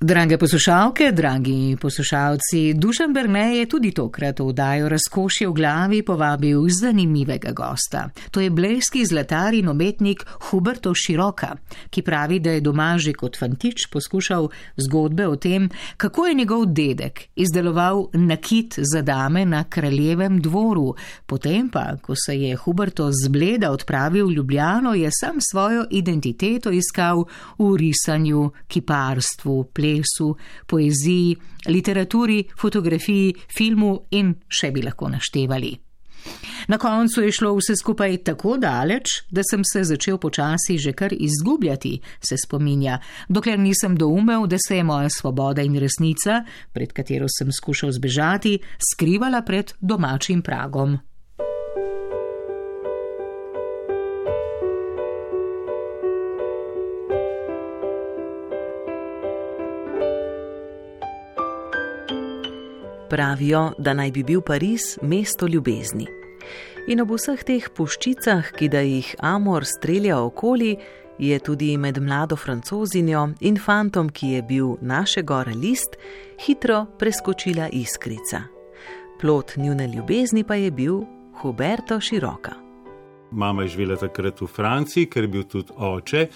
Drage poslušalke, dragi poslušalci, Dušan Brne je tudi tokrat v dajo razkošje v glavi povabil zanimivega gosta. To je bleski zlatar in umetnik Huberto Široka, ki pravi, da je doma že kot fantič poskušal zgodbe o tem, kako je njegov dedek izdeloval nakit za dame na kraljevem dvoru. Potem pa, ko se je Huberto zbleda odpravil v Ljubljano, je sam svojo identiteto iskal v risanju, kiparstvu, plesu plesu, poeziji, literaturi, fotografiji, filmu in še bi lahko naštevali. Na koncu je šlo vse skupaj tako daleč, da sem se začel počasi že kar izgubljati, se spominja, dokler nisem doumel, da se je moja svoboda in resnica, pred katero sem skušal zbežati, skrivala pred domačim pragom. Pravijo, da naj bi bil Pariz mesto ljubezni. In ob vseh teh puščicah, ki da jih Amor strelja okoli, je tudi med mlado francozinjo in fantom, ki je bil naše gore list, hitro preskočila iskrica. Plot njune ljubezni pa je bil Huberto Široka. Mama je živela takrat v Franciji, ker je bil tudi oče,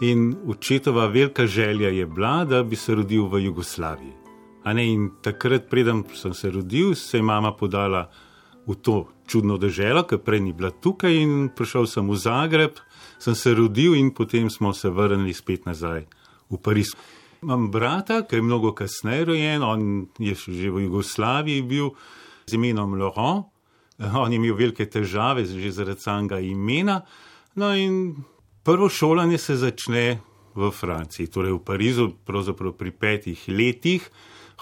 in očetova velika želja je bila, da bi se rodil v Jugoslaviji. Ne, in takrat, preden sem se rodil, se je mama podala v to čudno državo, ker prej ni bila tukaj, in prišel sem v Zagreb, sem se rodil, in potem smo se vrnili spet nazaj v Pariz. Imam brata, ki je mnogo kasneje rojen, on je že v Jugoslaviji bil z imenom Laurent, on je imel velike težave že zaradi samega imena. No, in prvo šolanje se začne v Franciji, torej v Parizu, pravzaprav pri petih letih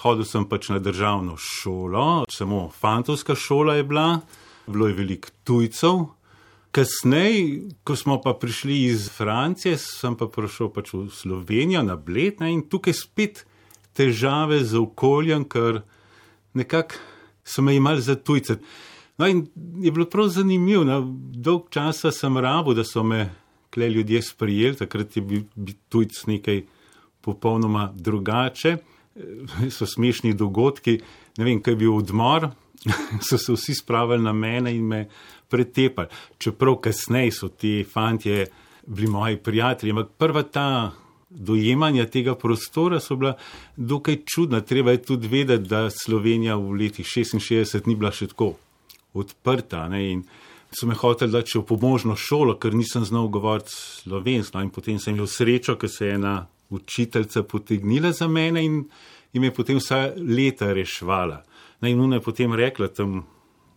hodil sem pač na državno šolo, samo fantovska šola je bila, bilo je veliko tujcev. Kasneje, ko smo pa prišli iz Francije, sem pa prišel pač v Slovenijo na Bled in tukaj spet težave z okoljem, ker nekako so me imeli za tujce. No, in je bilo prav zanimivo, na dolg časa sem rabo, da so me kle ljudje sprijeli, takrat je bil tujc nekaj popolnoma drugače. so smešni dogodki. Ne vem, kaj je bil odmor, so se vsi spravili na mene in me pretepali. Čeprav kasneje so ti fanti bili moji prijatelji, ampak prva ta dojemanja tega prostora so bila dokaj čudna. Treba je tudi vedeti, da Slovenija v letih 66 ni bila še tako odprta. Ne? In so me hoteli dati v pomožno šolo, ker nisem znal govoriti slovensko. In potem sem imel srečo, ker se je ena učiteljica potegnila za mene in, in me potem vsa leta rešvala. Naj no, nuna je potem rekla tam.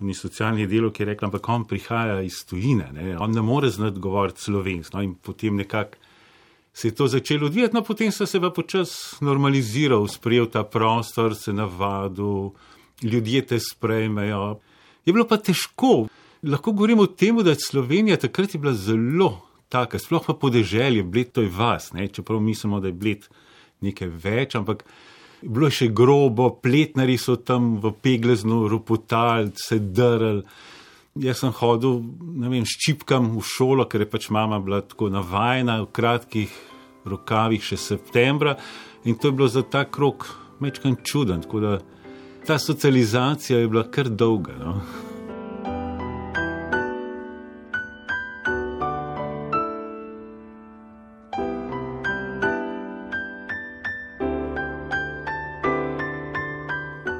Ni socialni delo, ki je rekla, ampak on prihaja iz tujine, ne? on ne more znati govoriti slovensko. No? In potem nekako se je to začelo odvijati, no potem so se pa počasi normalizirali, sprejel ta prostor, se navadil, ljudje te sprejmejo. Je bilo pa težko. Lahko govorimo o tem, da Slovenija takrat je bila zelo taka, sploh pa podeželje, bled to je vas, ne? čeprav mislimo, da je bled nekaj več, ampak bilo je še grobo, pletnari so tam v pegleznu ropotali, se drl. Jaz sem hodil, ne vem, ščipkam v šolo, ker je pač mama bila tako navajena v kratkih rokavih še septembra in to je bilo za ta krok mečkan čuden, tako da ta socializacija je bila kar dolga. No?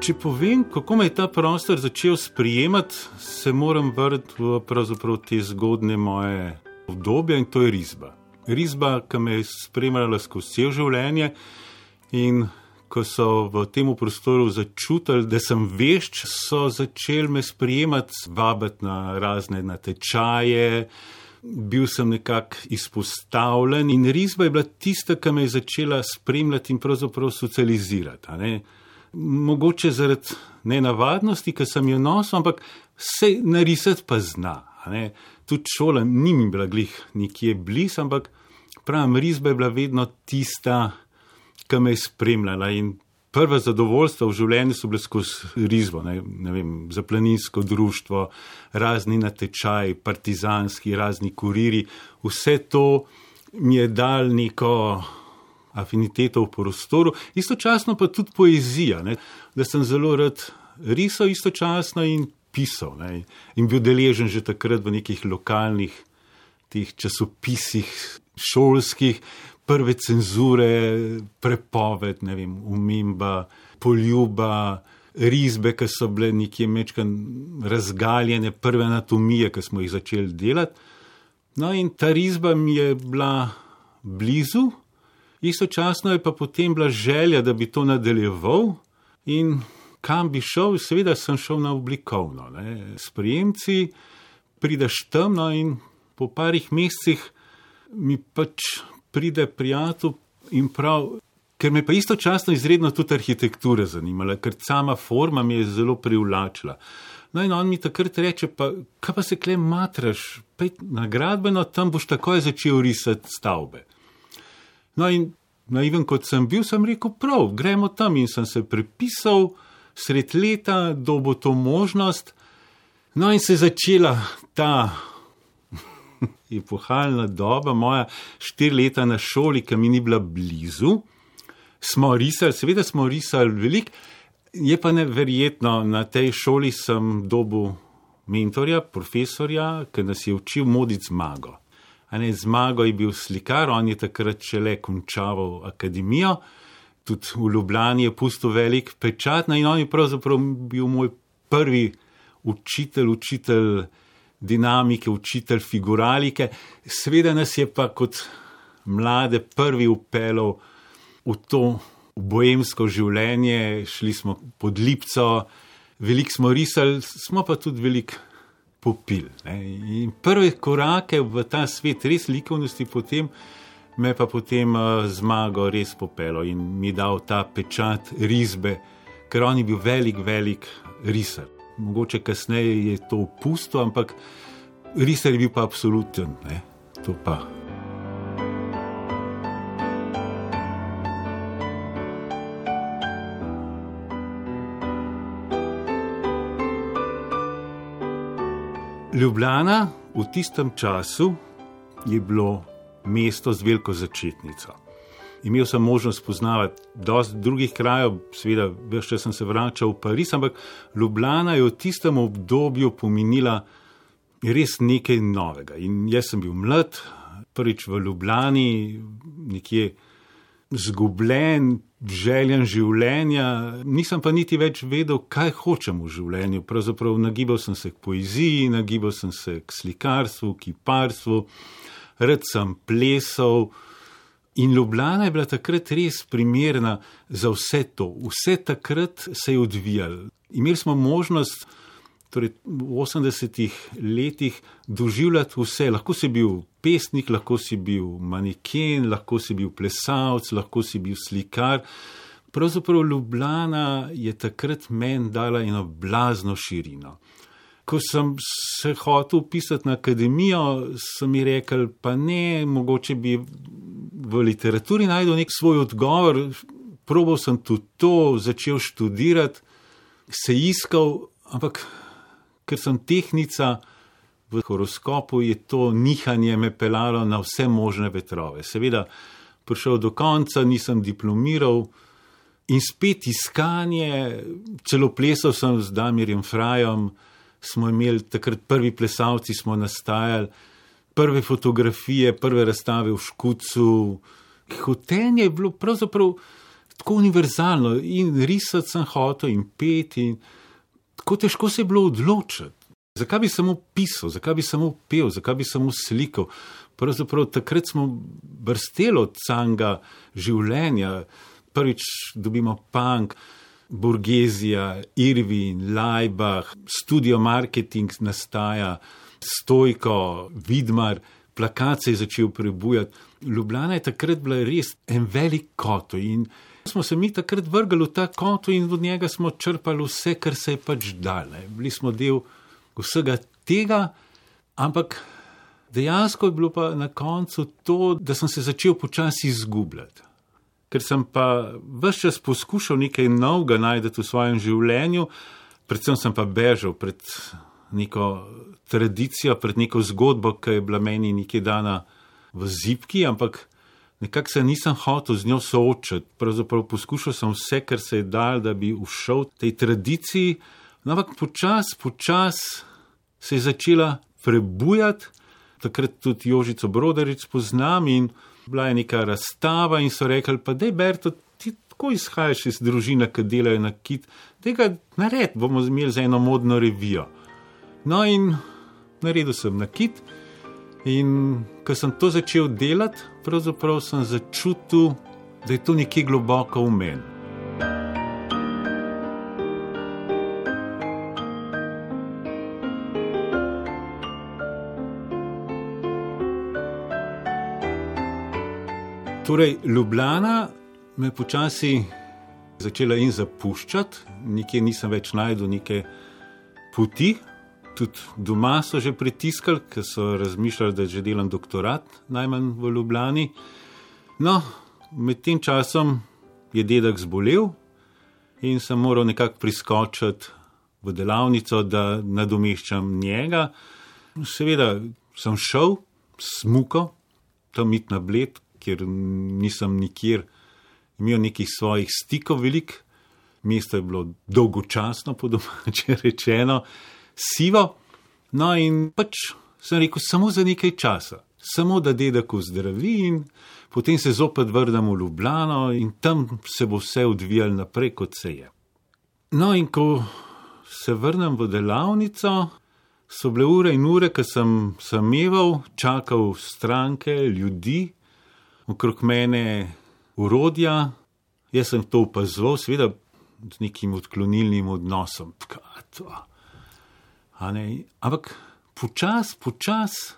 Če povem, kako me je ta prostor začel sprejemati, se moram vrniti v te zgodne moje obdobje in to je risba. Risba, ki me je spremljala skozi vse življenje in ko so v tem prostoru začutili, da sem vešč, so začeli me sprejemati, vabiti na razne natečaje. Bil sem nekako izpostavljen, in risba je bila tista, ki me je začela spremljati in pravzaprav socializirati mogoče zaradi nenavadnosti, ki sem jo nosil, ampak se narisati pa zna. Tudi šola ni mi bila glih nikje blizu, ampak pravim, risba je bila vedno tista, ki me je spremljala. In prva zadovoljstva v življenju so bile skozi risbo, ne, ne vem, za planinsko društvo, razni natečaji, partizanski, razni kuriri. Vse to mi je dal neko afiniteto v prostoru, istočasno pa tudi poezija, ne? da sem zelo rad risal istočasno in pisal ne? in bil deležen že takrat v nekih lokalnih teh časopisih, šolskih, prve cenzure, prepoved, ne vem, umemba, poljuba, risbe, ki so bile nekje mečkan razgaljene, prve anatomije, ki smo jih začeli delati. No, in ta risba mi je bila blizu, istočasno je pa potem bila želja, da bi to nadaljeval in kam bi šel, seveda sem šel na oblikovno, ne. Sprijemci, prideš tam no, in po parih mesecih mi pač pride prijatelj in prav, ker me pa istočasno izredno tudi arhitektura zanimala, ker sama forma mi je zelo privlačila. No, in on mi takrat reče: pa, Kaj pa se kle matraš, pej na gradbeno, tam boš takoj začel risati stavbe. No, in naiven kot sem bil, sem rekel: Prav, gremo tam in sem se prepisal sred leta, da bo to možnost. No, in se je začela ta epohalna doba, moja štiri leta na šoli, ki mi ni bila blizu, smo risali, seveda smo risali veliko, je pa neverjetno, na tej šoli sem dobil mentorja, profesorja, ki nas je učil moditi zmago. Ne, zmago je bil slikar, on je takrat šele končal akademijo, tudi v Ljubljani je pustil velik pečat, no in on je pravzaprav bil moj prvi učitelj, učitelj dinamike, učitelj figuralike. Sveda nas je pa kot mlade prvi upeljal v to bojemsko življenje, šli smo pod lipco, veliko smo risali, smo pa tudi veliko popili. In prve korake v ta svet res likovnosti potem. Me pa potem zmago res popelo in mi dal ta pečat risbe, ker on je bil velik, velik risar mogoče kasneje je to opusto, ampak risar je bil pa absoluten. Ne? To pa. Ljubljana v tistem času je bilo mesto z veliko začetnico imel sem možnost poznavati dosti drugih krajev, seveda, veš, če sem se vračal v Pariz, ampak Ljubljana je v tistem obdobju pomenila res nekaj novega. In jaz sem bil mlad, prvič v Ljubljani, nekje zgubljen, željen življenja, nisem pa niti več vedel, kaj hočem v življenju. Pravzaprav nagibal sem se k poeziji, nagibal sem se k slikarstvu, kiparstvu, rad sem plesal. In Ljubljana je bila takrat res primerna za vse to. Vse takrat se je odvijalo. Imeli smo možnost torej v 80-ih letih doživljati vse. Lahko si bil pesnik, lahko si bil maneken, lahko si bil plesalec, lahko si bil slikar. Pravzaprav Ljubljana je takrat meni dala eno blazno širino. Ko sem se hotel upisati na akademijo, so mi rekli, pa ne, mogoče bi v literaturi najdel nek svoj odgovor. Probal sem tudi to, začel študirati, se iskal, ampak ker sem tehnica v horoskopu, je to nihanje me pelalo na vse možne vetrove. Seveda, prišel do konca, nisem diplomiral in spet iskanje, celo plesal sem z Damirjem Frajem, smo imeli takrat prvi plesalci, smo nastajali prve fotografije, prve razstave v Škucu. Hotenje je bilo pravzaprav tako univerzalno in risati sem hotel in peti. Tako težko se je bilo odločiti. Zakaj bi samo pisal, zakaj bi samo pel, zakaj bi samo slikal? Pravzaprav takrat smo brsteli od samega življenja. Prvič dobimo punk, Burgezija, Irvin, Leibach, studio marketing nastaja stojko, vidmar, plakat se je začel prebujati. Ljubljana je takrat bila res en velik kot in smo se mi takrat vrgli v ta kot in od njega smo črpali vse, kar se je pač dal. Bili smo del vsega tega, ampak dejansko je bilo pa na koncu to, da sem se začel počasi izgubljati. Ker sem pa vse čas poskušal nekaj novega najti v svojem življenju, predvsem sem pa bežal pred neko tradicijo, pred neko zgodbo, ki je bila meni nekaj dana v zipki, ampak nekako se nisem hotel z njo soočati. Pravzaprav poskušal sem vse, kar se je dal, da bi ušel tej tradiciji, no, ampak počasi, počasi se je začela prebujati. Takrat tudi Jožico Broderič poznam in bila je neka razstava in so rekli, pa dej Berto, ti tako izhajaš iz družine, ki delajo na kit, tega nared bomo imeli za eno modno revijo. No in naredil sem na kit. In ko sem to začel delati, pravzaprav sem začutil, da je to nekje globoko v meni. Torej, Ljubljana me je počasi začela in zapuščati, nikjer nisem več najdel neke poti, tudi doma so že pritiskali, ker so razmišljali, da že delam doktorat, najmanj v Ljubljani. No, med tem časom je dedek zbolel in sem moral nekako priskočiti v delavnico, da nadomeščam njega. Seveda sem šel, smuko, tam it na bled, kjer nisem nikjer imel nekih svojih stikov velik. Mesto je bilo dolgočasno, po domače rečeno sivo. No, in pač sem rekel, samo za nekaj časa, samo da dedek zdravi, in potem se zopet vrnem v Ljubljano, in tam se bo vse odvijalo naprej, kot se je. No, in ko se vrnem v delavnico, so bile ure in ure, ki sem sameval, čakal stranke, ljudi, okrog mene urodja, jaz sem to opazoval, seveda z nekim odklonilnim odnosom. Kaj, Ampak počasi, počasi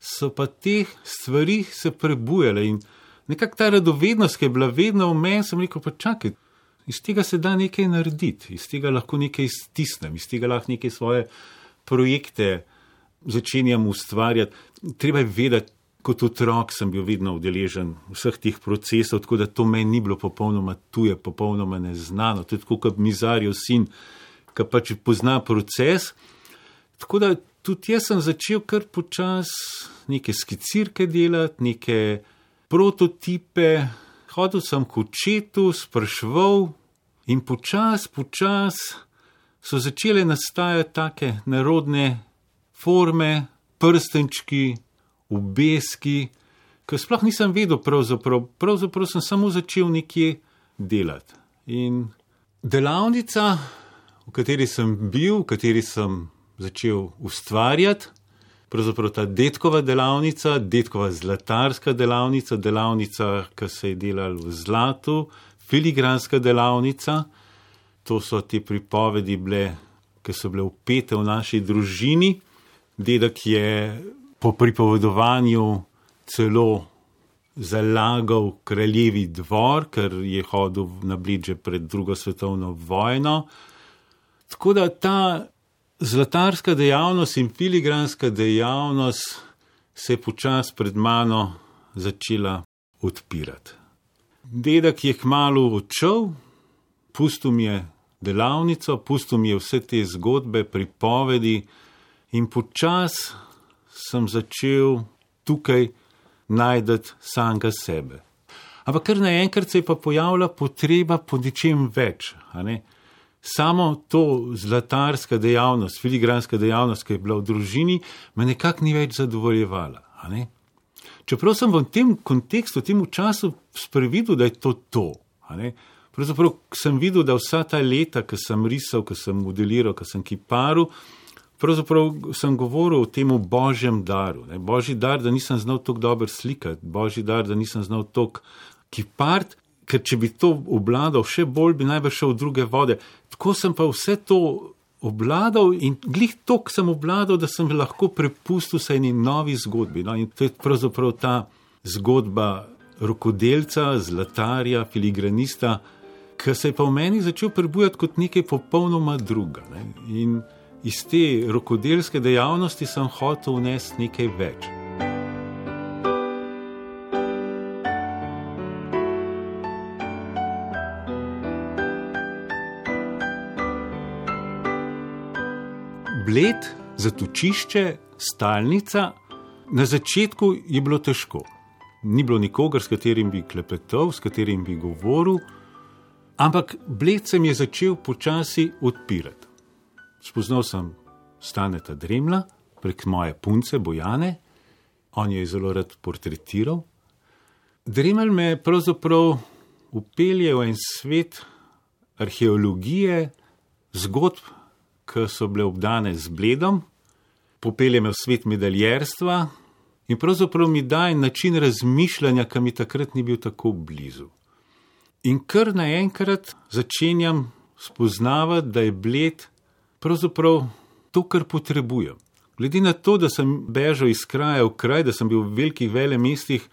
so pa te stvari se prebujale in nekako ta radovednost, ki je bila vedno v meni, sem rekel: pa čakaj, iz tega se da nekaj narediti, iz tega lahko nekaj stisnem, iz tega lahko neke svoje projekte začenjam ustvarjati. Treba je vedeti, kot otrok sem bil vedno udeležen vseh teh procesov, tako da to meni ni bilo popolnoma tuje, popolnoma neznano. To je tako kot mizarjev sin ki pač pozna proces. Tako da tudi jaz sem začel kar počasi neke skicirke delati, neke prototipe, hodil sem k očetu, sprašval in počasi, počasi so začele nastajati take narodne forme, prstenčki, obeski, ki sploh nisem vedel, pravzaprav, pravzaprav sem samo začel nekje delati. In delavnica, v kateri sem bil, v kateri sem začel ustvarjati. Pravzaprav ta detkova delavnica, detkova zlatarska delavnica, delavnica, ki se je delala v zlatu, filigranska delavnica. To so te pripovedi, bile, ki so bile upete v naši družini. Dedek je po pripovedovanju celo zalagal kraljevi dvor, ker je hodil na bližje pred drugo svetovno vojno. Tako da ta zlatarska dejavnost in filigranska dejavnost se je počasi pred mano začela odpirati. Dedek je kmalo odšel, pustil mi je delavnico, pustil mi je vse te zgodbe, pripovedi in počasi sem začel tukaj najdeti samega sebe. Ampak kar naenkrat se je pa pojavila potreba po nečem več samo to zlatarska dejavnost, filigranska dejavnost, ki je bila v družini, me nekako ni več zadovoljevala. Čeprav sem v tem kontekstu, v tem času sprevidel, da je to to. Pravzaprav sem videl, da vsa ta leta, ki sem risal, ki sem modeliral, ki sem kiparil, pravzaprav sem govoril o tem božjem daru. Ne? Božji dar, da nisem znal tako dobro slikati, božji dar, da nisem znal tako kipariti, ker če bi to obladal, še bolj bi najbrž šel v druge vode. Tako sem pa vse to obladal in glih tok sem obladal, da sem lahko prepustil se eni novi zgodbi. No, in to je pravzaprav ta zgodba rokodelca, zlatarja, filigranista, ki se je pa v meni začel prebujati kot nekaj popolnoma druga. Ne. In iz te rokodelske dejavnosti sem hotel vnesti nekaj več. Bled, zatočišče, stalnica, na začetku je bilo težko. ni bilo nikogar, s katerim bi klepetal, s katerim bi govoril, ampak bled se mi je začel počasi odpirati. Spoznal sem staneta Dremla prek moje punce Bojane, on jo je zelo rad portretiral. Dremel me je pravzaprav upeljal v en svet arheologije, zgodb, ki so bile obdane z bledom, popelje me v svet medaljerstva in pravzaprav mi daje način razmišljanja, ki mi takrat ni bil tako blizu. In kar naenkrat začenjam spoznavati, da je bled pravzaprav to, kar potrebujem. Glede na to, da sem bežal iz kraja v kraj, da sem bil v velikih vele mestih,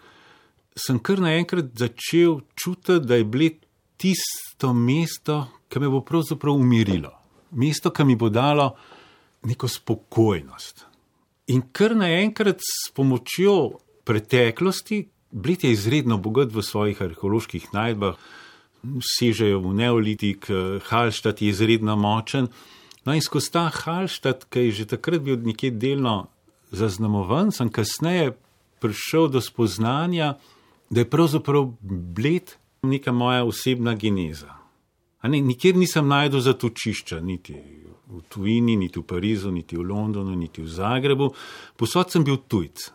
sem kar naenkrat začel čutiti, da je bled tisto mesto, ki me bo pravzaprav umirilo. Mesto, ki mi bo dalo neko spokojnost. In kar naenkrat s pomočjo preteklosti, Bled je izredno bogat v svojih arheoloških najdbah, sežejo v neolitik, Halštat je izredno močen. No in skozi ta Halštat, ki je že takrat bil nekje delno zaznamovan, sem kasneje prišel do spoznanja, da je pravzaprav Bled neka moja osebna geneza. Ne, nikjer nisem najdel zatočišča, niti v tujini, niti v Parizu, niti v Londonu, niti v Zagrebu, posod sem bil tujc.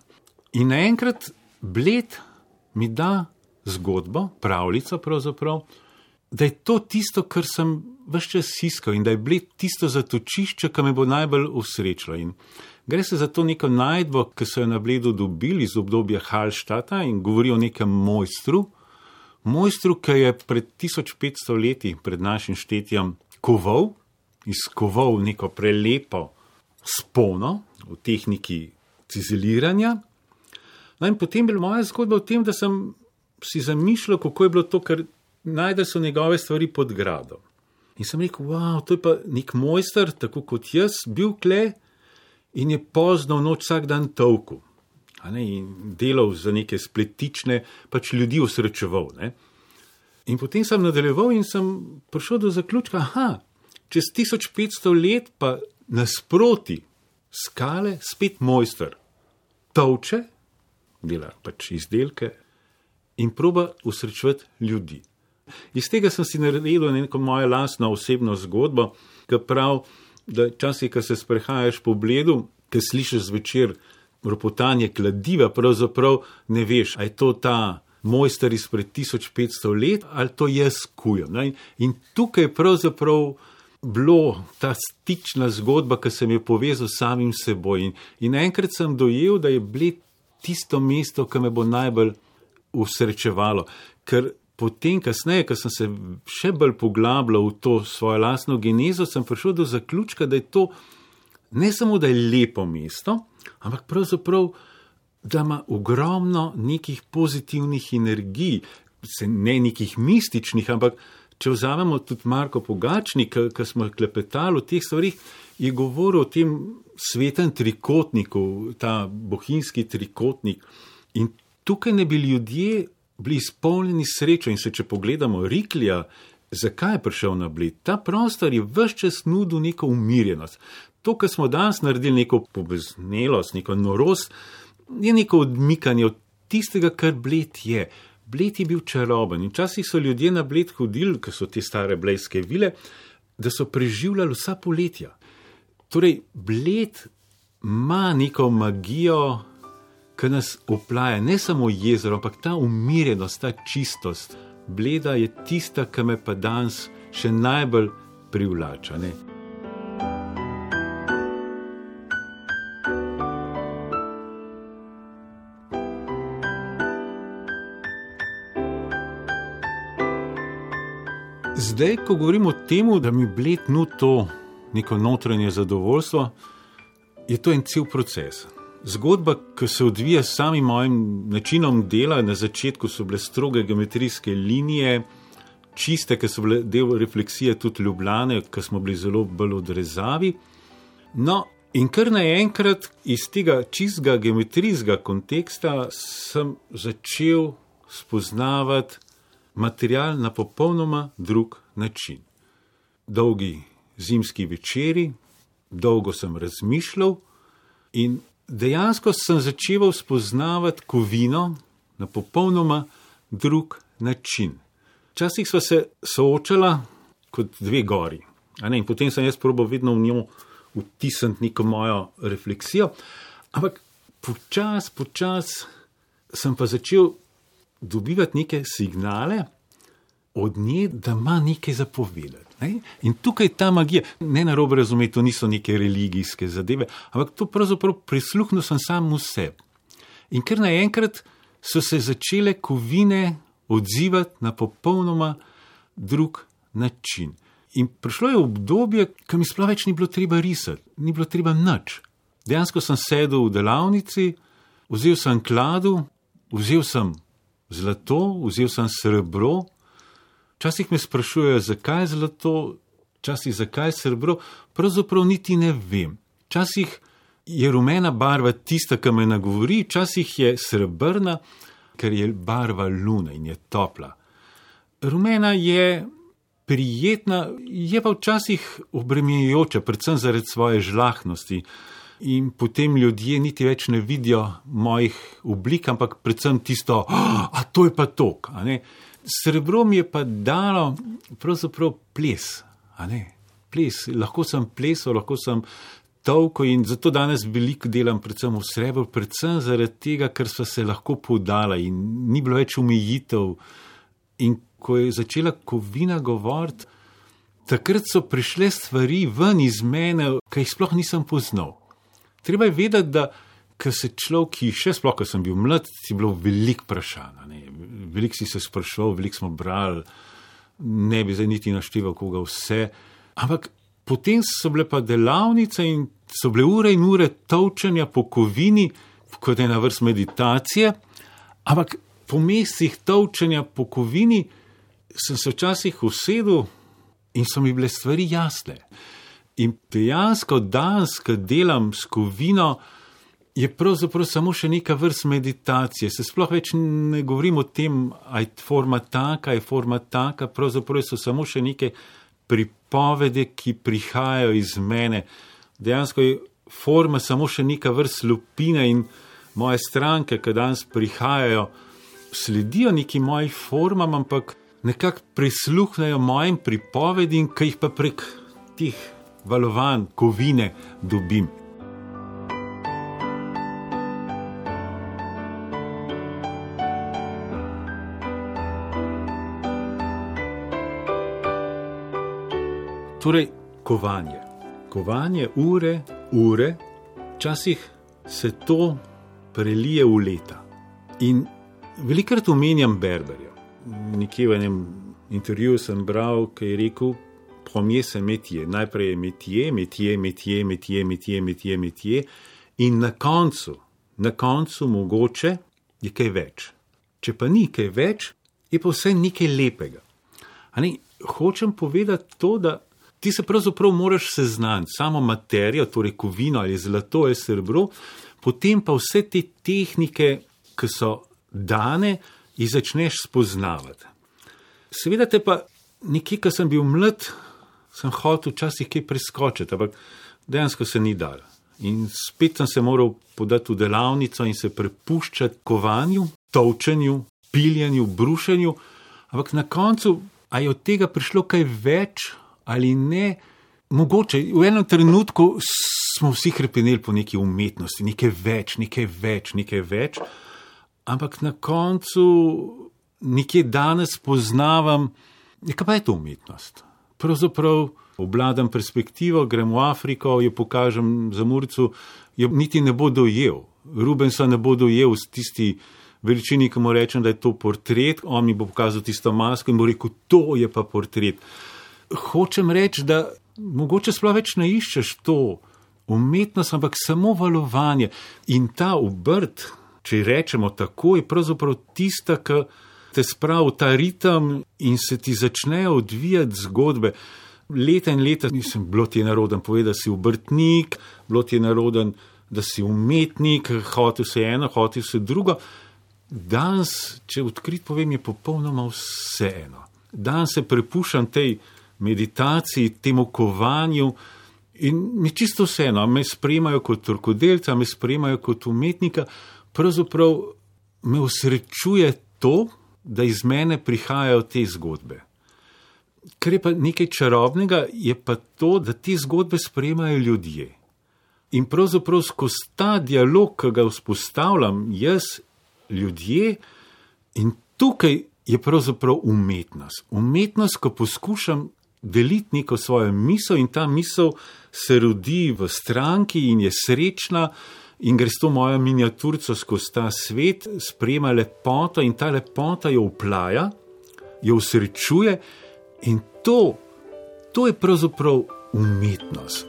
In naenkrat bled mi da zgodbo, pravljico pravzaprav, da je to tisto, kar sem vse čas iskal in da je bled tisto zatočišče, ki me bo najbolj usrečilo. In gre se za to neko najdbo, ki so jo na bledu dobili iz obdobja Halštata in govori o nekem mojstru, mojstru, ki je pred 1500 leti, pred našim štetjem, koval, izkoval neko prelepo spono v tehniki cizeliranja. No, in potem je bila moja zgodba v tem, da sem si zamišljal, kako je bilo to, ker najdel so njegove stvari pod gradom. In sem rekel, wow, to je pa nek mojster, tako kot jaz, bil kle in je pozno v noč vsak dan tolku ne, in delal za neke spletične, pač ljudi usrečeval. Ne. In potem sem nadaljeval in sem prišel do zaključka, da čez 1500 let pa nasproti skale spet mojster, toče, dela pač izdelke in proba usrečevati ljudi. Iz tega sem si naredil neko mojo lastno osebno zgodbo, ki pravi, da časi, ko se sprehajaš po bledu, ki slišiš zvečer ropotanje kladiva, pravzaprav ne veš, aj to ta mojster izpred 1500 let ali to jaz kujem. Ne? In tukaj je pravzaprav bilo ta stična zgodba, ki sem jo povezal s samim seboj. In, in enkrat sem dojel, da je bled tisto mesto, ki me bo najbolj usrečevalo. Ker potem, kasneje, ko sem se še bolj poglabljal v to svojo lastno genezo, sem prišel do zaključka, da je to ne samo, da je lepo mesto, ampak pravzaprav, da ima ogromno nekih pozitivnih energij, ne nekih mističnih, ampak če vzamemo tudi Marko Pogačnik, ki smo klepetali o teh stvarih, je govoril o tem svetem trikotniku, ta bohinjski trikotnik. In tukaj ne bi ljudje bili izpolnjeni srečo. In se, če pogledamo Riklja, zakaj je prišel na bled? Ta prostor je vse čas nudil neko umirjenost to, kar smo danes naredili, neko pobeznelost, neko norost, je neko odmikanje od tistega, kar bled je. Bled je bil čaroben in včasih so ljudje na bled hodili, ker so te stare blejske vile, da so preživljali vsa poletja. Torej, bled ima neko magijo, ki nas oplaja, ne samo jezero, ampak ta umirjenost, ta čistost. Bleda je tista, ki me pa danes še najbolj privlača. Ne? Zdaj, ko govorimo o tem, da mi bled nudi to neko notranje zadovoljstvo, je to en cel proces. Zgodba, ki se odvija s samim mojim načinom dela, na začetku so bile stroge geometrijske linije, čiste, ki so bile del refleksije tudi ljubljene, ki smo bili zelo bolj odrezavi. No, in kar naenkrat iz tega čistega geometrijskega konteksta sem začel spoznavati material na popolnoma drug način. Dolgi zimski večeri, dolgo sem razmišljal in dejansko sem začel spoznavati kovino na popolnoma drug način. Včasih smo se soočala kot dve gori, in potem sem jaz probo vedno v njo vtisniti neko mojo refleksijo, ampak počasi, počasi sem pa začel dobivati neke signale od nje, da ima nekaj zapovedati. Ne? In tukaj ta magija, ne na robe razumeti, to niso neke religijske zadeve, ampak to pravzaprav prisluhnil sem sam v sebi. In ker naenkrat so se začele kovine odzivati na popolnoma drug način. In prišlo je obdobje, ko mi sploh več ni bilo treba risati, ni bilo treba nič. Dejansko sem sedel v delavnici, vzel sem kladu, vzel sem zlato, vzel sem srebro, Včasih me sprašujejo, zakaj je zlato, včasih zakaj je srebro, pravzaprav niti ne vem. Včasih je rumena barva tista, ki me nagovori, včasih je srebrna, ker je barva luna in je topla. Rumena je prijetna, je pa včasih obremenjujoča, predvsem zaradi svoje žlahnosti. In potem ljudje niti več ne vidijo mojih oblik, ampak predvsem tisto, oh, a to je pa tok. Srebro mi je pa dalo pravzaprav ples, ples. Lahko sem plesal, lahko sem tolko in zato danes veliko delam, predvsem v srebru, predvsem zaradi tega, ker so se lahko podala in ni bilo več umejitev. In ko je začela kovina govoriti, takrat so prišle stvari ven iz mene, ki jih sploh nisem poznal. Treba je vedeti, da ker se človek, še sploh, ko sem bil mlad, si bilo veliko vprašanj. Veliko si se sprašoval, veliko smo brali, ne bi zdaj niti našteval, koga vse. Ampak potem so bile pa delavnice in so bile ure in ure točenja po kovini, kot ena vrst meditacije. Ampak po mestih točenja po kovini sem se včasih usedel in so mi bile stvari jasne. In dejansko danes, ko delam s kovino, je pravzaprav samo še neka vrst meditacije. Se sploh več ne govorim o tem, aj forma taka, aj forma taka, pravzaprav so samo še neke pripovedi, ki prihajajo iz mene. Dejansko je forma samo še neka vrst lupine in moje stranke, ki danes prihajajo, sledijo neki moji formam, ampak nekako prisluhnejo mojim pripovedim, ki jih pa prek teh valovanj, kovine dobim. Torej, kovanje. Kovanje ure, ure, včasih se to prelije v leta. In velikrat omenjam Berberja. Nekje v enem intervjuju sem bral, ki je rekel: Pomje se metije. Najprej je metije, metije, metije, metije, metije, metije, metije, in na koncu, na koncu mogoče je kaj več. Če pa ni kaj več, je pa vse nekaj lepega. Ne, hočem povedati to, da ti se pravzaprav moraš seznaniti samo materijo, torej kovino ali zlato ali srebro, potem pa vse te tehnike, ki so dane, jih začneš spoznavati. Seveda te pa nekje, ko sem bil mlad, sem hotel včasih kaj preskočiti, ampak dejansko se ni dal. In spet sem se moral podati v delavnico in se prepuščati kovanju, točenju, piljenju, brušenju, ampak na koncu, a je od tega prišlo kaj več, ali ne. Mogoče v enem trenutku smo vsi krepenili po neki umetnosti, nekaj več, nekaj več, nekaj več, ampak na koncu, nekje danes poznavam, kaj pa je to umetnost. Pravzaprav obladam perspektivo, grem v Afriko, jo pokažem za Murcu, jo niti ne bo dojel. Rubensa ne bo dojel z tisti veličini, ki mu rečem, da je to portret, on mi bo pokazal tisto masko in bo rekel, to je pa portret hočem reči, da mogoče sploh več ne iščeš to umetnost, ampak samo valovanje. In ta obrt, če rečemo tako, je pravzaprav tista, ki te spravi ta ritem in se ti začnejo odvijati zgodbe. Leta in leta nisem bilo ti naroden povedati, da si obrtnik, bilo ti naroden, da si umetnik, hotel se eno, hotel se drugo. Danes, če odkrit povem, je popolnoma vseeno. Danes se prepuščam tej meditaciji, temu kovanju. In mi čisto vseeno, me spremljajo kot rokodelca, me spremljajo kot umetnika, pravzaprav me usrečuje to, da iz mene prihajajo te zgodbe. Kar je pa nekaj čarobnega, je pa to, da te zgodbe sprejemajo ljudje. In pravzaprav skozi ta dialog, ki ga vzpostavljam jaz, ljudje, in tukaj je pravzaprav umetnost. Umetnost, ko poskušam deliti neko svojo misel in ta misel se rodi v stranki in je srečna in gre s to mojo miniaturico skozi ta svet, sprema lepoto in ta lepota jo uplaja, jo usrečuje in to, to je pravzaprav umetnost.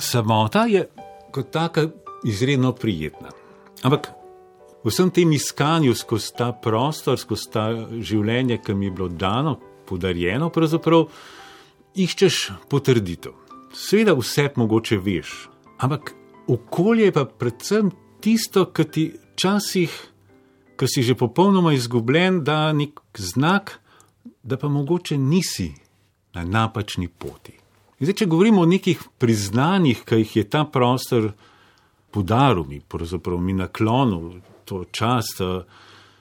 Samota je kot taka izredno prijetna. Ampak vsem tem iskanju skozi ta prostor, skozi ta življenje, ki mi je bilo dano, podarjeno, pravzaprav iščeš potrditev. Sveda vse mogoče veš, ampak okolje je pa predvsem tisto, ki ti včasih, ko si že popolnoma izgubljen, da nek znak, da pa mogoče nisi na napačni poti. Zdaj, če govorimo o nekih priznanjih, ki jih je ta prostor podaril mi, pravzaprav mi naklonil, to čast.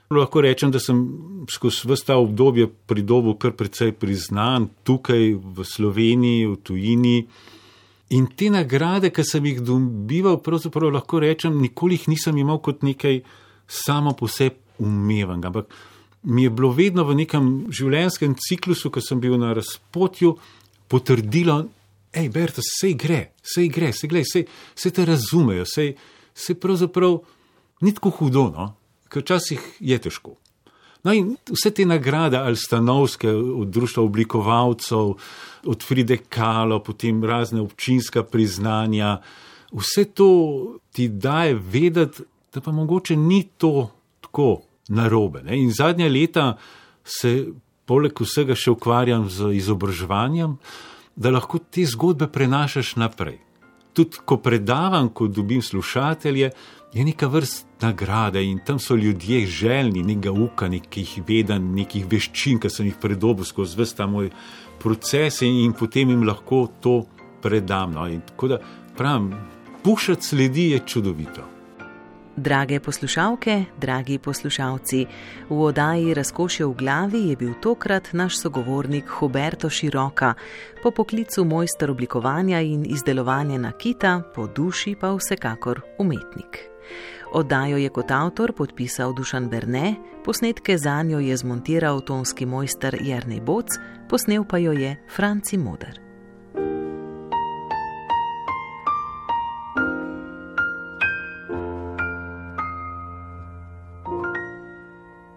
Lahko rečem, da sem skozi vse ta obdobje pridobil kar precej priznan tukaj v Sloveniji, v tujini. In te nagrade, ki sem jih dobival, pravzaprav lahko rečem, nikoli jih nisem imel kot nekaj samo po sebi umevanga. Ampak mi je bilo vedno v nekem življenjskem ciklusu, ko sem bil na razpotju, potrdilo, hej, Berto, vse gre, vse gre, vse gre, vse te razumejo, vse pravzaprav ni tako hudo, no? ker včasih je težko. No, in vse te nagrade, ali stanovske, od društva oblikovalcev, od Fride Kalo, potem razne občinska priznanja, vse to ti daje vedeti, da pa mogoče ni to tako narobe. Ne? In zadnja leta se poleg vsega še ukvarjam z izobraževanjem, da lahko te zgodbe prenašaš naprej. Tudi ko predavam, ko dobim slušatelje, je neka vrsta nagrade in tam so ljudje željni nekega uka, nekih veden, nekih veščin, ki sem jih predobil skozi vse ta moj proces in, in potem jim lahko to predam. No. Tako da pravim, pušati sledi je čudovito. Drage poslušalke, dragi poslušalci, v oddaji Razkošje v glavi je bil tokrat naš sogovornik Huberto Široka, po poklicu mojster oblikovanja in izdelovanja nakita, po duši pa vsekakor umetnik. Oddajo je kot avtor podpisal Dušan Berne, posnetke za njo je zmontiral tonski mojster Jrnej Boc, posnel pa jo je Franci Moder.